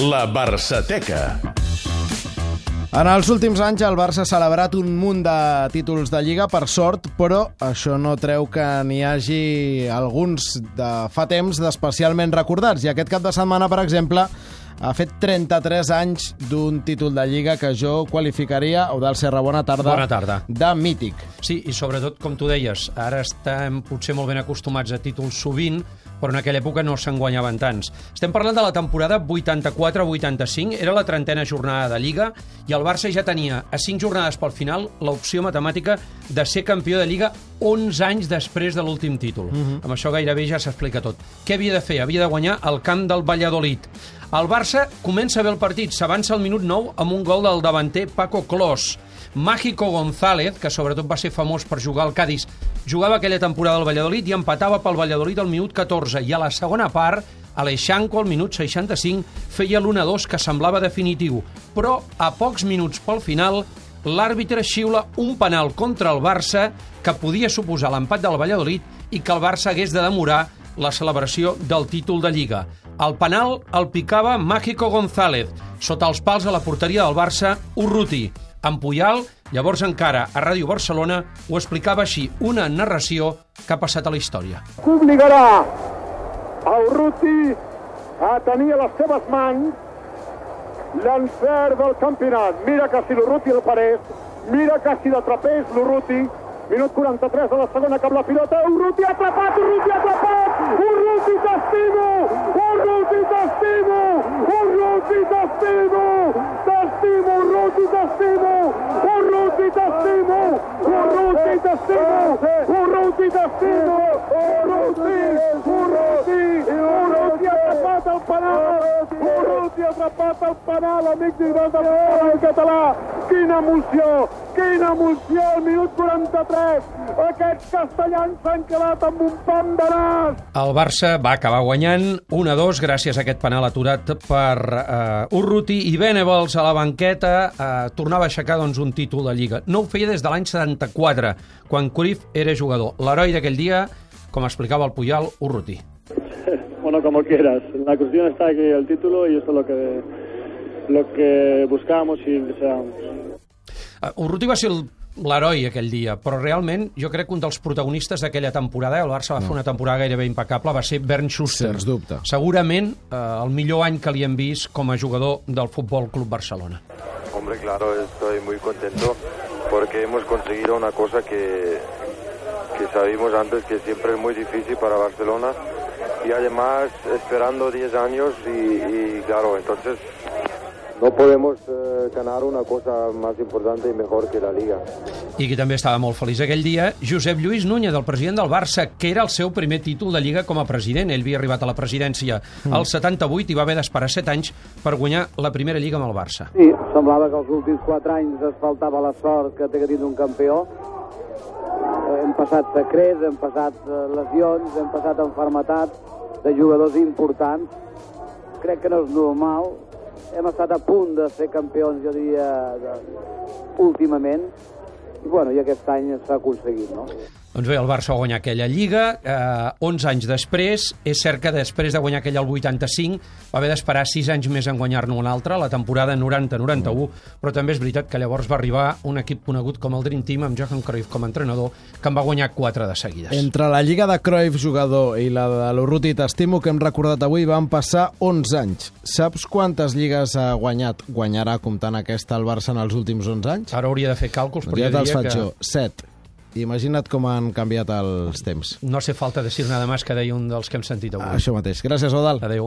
La Barçateca. En els últims anys el Barça ha celebrat un munt de títols de Lliga, per sort, però això no treu que n'hi hagi alguns de fa temps d'especialment recordats. I aquest cap de setmana, per exemple, ha fet 33 anys d'un títol de Lliga que jo qualificaria, Eudal Serra, bona tarda, Bona tarda. de mític. Sí, i sobretot, com tu deies, ara estem potser molt ben acostumats a títols sovint, però en aquella època no se'n guanyaven tants. Estem parlant de la temporada 84-85, era la trentena jornada de Lliga, i el Barça ja tenia, a 5 jornades pel final, l'opció matemàtica de ser campió de Lliga 11 anys després de l'últim títol. Amb això gairebé ja s'explica tot. Què havia de fer? Havia de guanyar el camp del Valladolid. El Barça comença bé el partit, s'avança al minut 9 amb un gol del davanter Paco Clos. Mágico González, que sobretot va ser famós per jugar al Cádiz, jugava aquella temporada al Valladolid i empatava pel Valladolid al minut 14. I a la segona part, Aleixanco, al minut 65, feia l'1-2 que semblava definitiu. Però, a pocs minuts pel final, l'àrbitre xiula un penal contra el Barça que podia suposar l'empat del Valladolid i que el Barça hagués de demorar la celebració del títol de Lliga. El penal el picava Mágico González, sota els pals a la porteria del Barça, Urruti. En Puyal, llavors encara a Ràdio Barcelona, ho explicava així, una narració que ha passat a la història. que obligarà a Urruti a tenir a les seves mans l'encert del campionat. Mira que si l'Urruti el parés, mira que si l'atrapés l'Urruti, minut 43 de la segona cap la pilota, Urruti atrapat, Urruti atrapat, Urruti t'estimo, Urruti t'estimo, Urruti t'estimo, t'estimo, Urruti t'estimo, Urruti t'estimo, Urruti t'estimo, Urruti t'estimo, Urruti, Urruti, Urruti ha atrapat el penal, Urruti ha atrapat el penal, amics i iguals del futbol català, quina emoció, quina emoció, al minut 43, aquests castellans s'han quedat amb un pam de nas. El Barça va acabar guanyant 1-2 gràcies a aquest penal aturat per uh, Urruti i Benevols a la banqueta uh, tornava a aixecar doncs, un títol de Lliga. No ho feia des de l'any 74, quan Cruyff era jugador. L'heroi d'aquell dia, com explicava el Puyal, Urruti. Bueno, como quieras. La cuestión está aquí el título y esto es lo que, lo que buscábamos y deseábamos. Uh, Urruti va ser el l'heroi aquell dia, però realment jo crec que un dels protagonistes d'aquella temporada, el Barça va fer una temporada gairebé impecable, va ser Bernd Schuster. Sens dubte. Segurament eh, el millor any que li hem vist com a jugador del Futbol Club Barcelona. Hombre, claro, estoy muy contento porque hemos conseguido una cosa que, que sabíamos antes que siempre es muy difícil para Barcelona y además esperando 10 años y, y claro, entonces no podemos eh, ganar una cosa más importante y mejor que la liga. I qui també estava molt feliç aquell dia, Josep Lluís Núñez, el president del Barça, que era el seu primer títol de Lliga com a president. Ell havia arribat a la presidència al 78 i va haver d'esperar 7 anys per guanyar la primera Lliga amb el Barça. Sí, semblava que els últims quatre anys es faltava la sort que té que tindre un campió. Eh, Hem passat secrets, hem passat eh, lesions, hem passat enfermetats de jugadors importants. Crec que no és normal. Hem estat a punt de ser campions, jo diria, de... últimament. I, bueno, i aquest any s'ha aconseguit, no? Doncs bé, el Barça va guanyar aquella Lliga, eh, 11 anys després. És cert que després de guanyar aquella al 85 va haver d'esperar 6 anys més en guanyar-ne una altra, la temporada 90-91, però també és veritat que llavors va arribar un equip conegut com el Dream Team, amb Johan Cruyff com a entrenador, que en va guanyar 4 de seguides. Entre la Lliga de Cruyff jugador i la de l'Urruti T'estimo que hem recordat avui van passar 11 anys. Saps quantes lligues ha guanyat, guanyarà comptant aquesta el Barça en els últims 11 anys? Ara hauria de fer càlculs, però ja jo diria que jo. 7. Imagina't com han canviat els temps. no hace falta decir nada más que deia un dels que hem sentit avui. Això mateix. Gràcies, Odal. Adéu.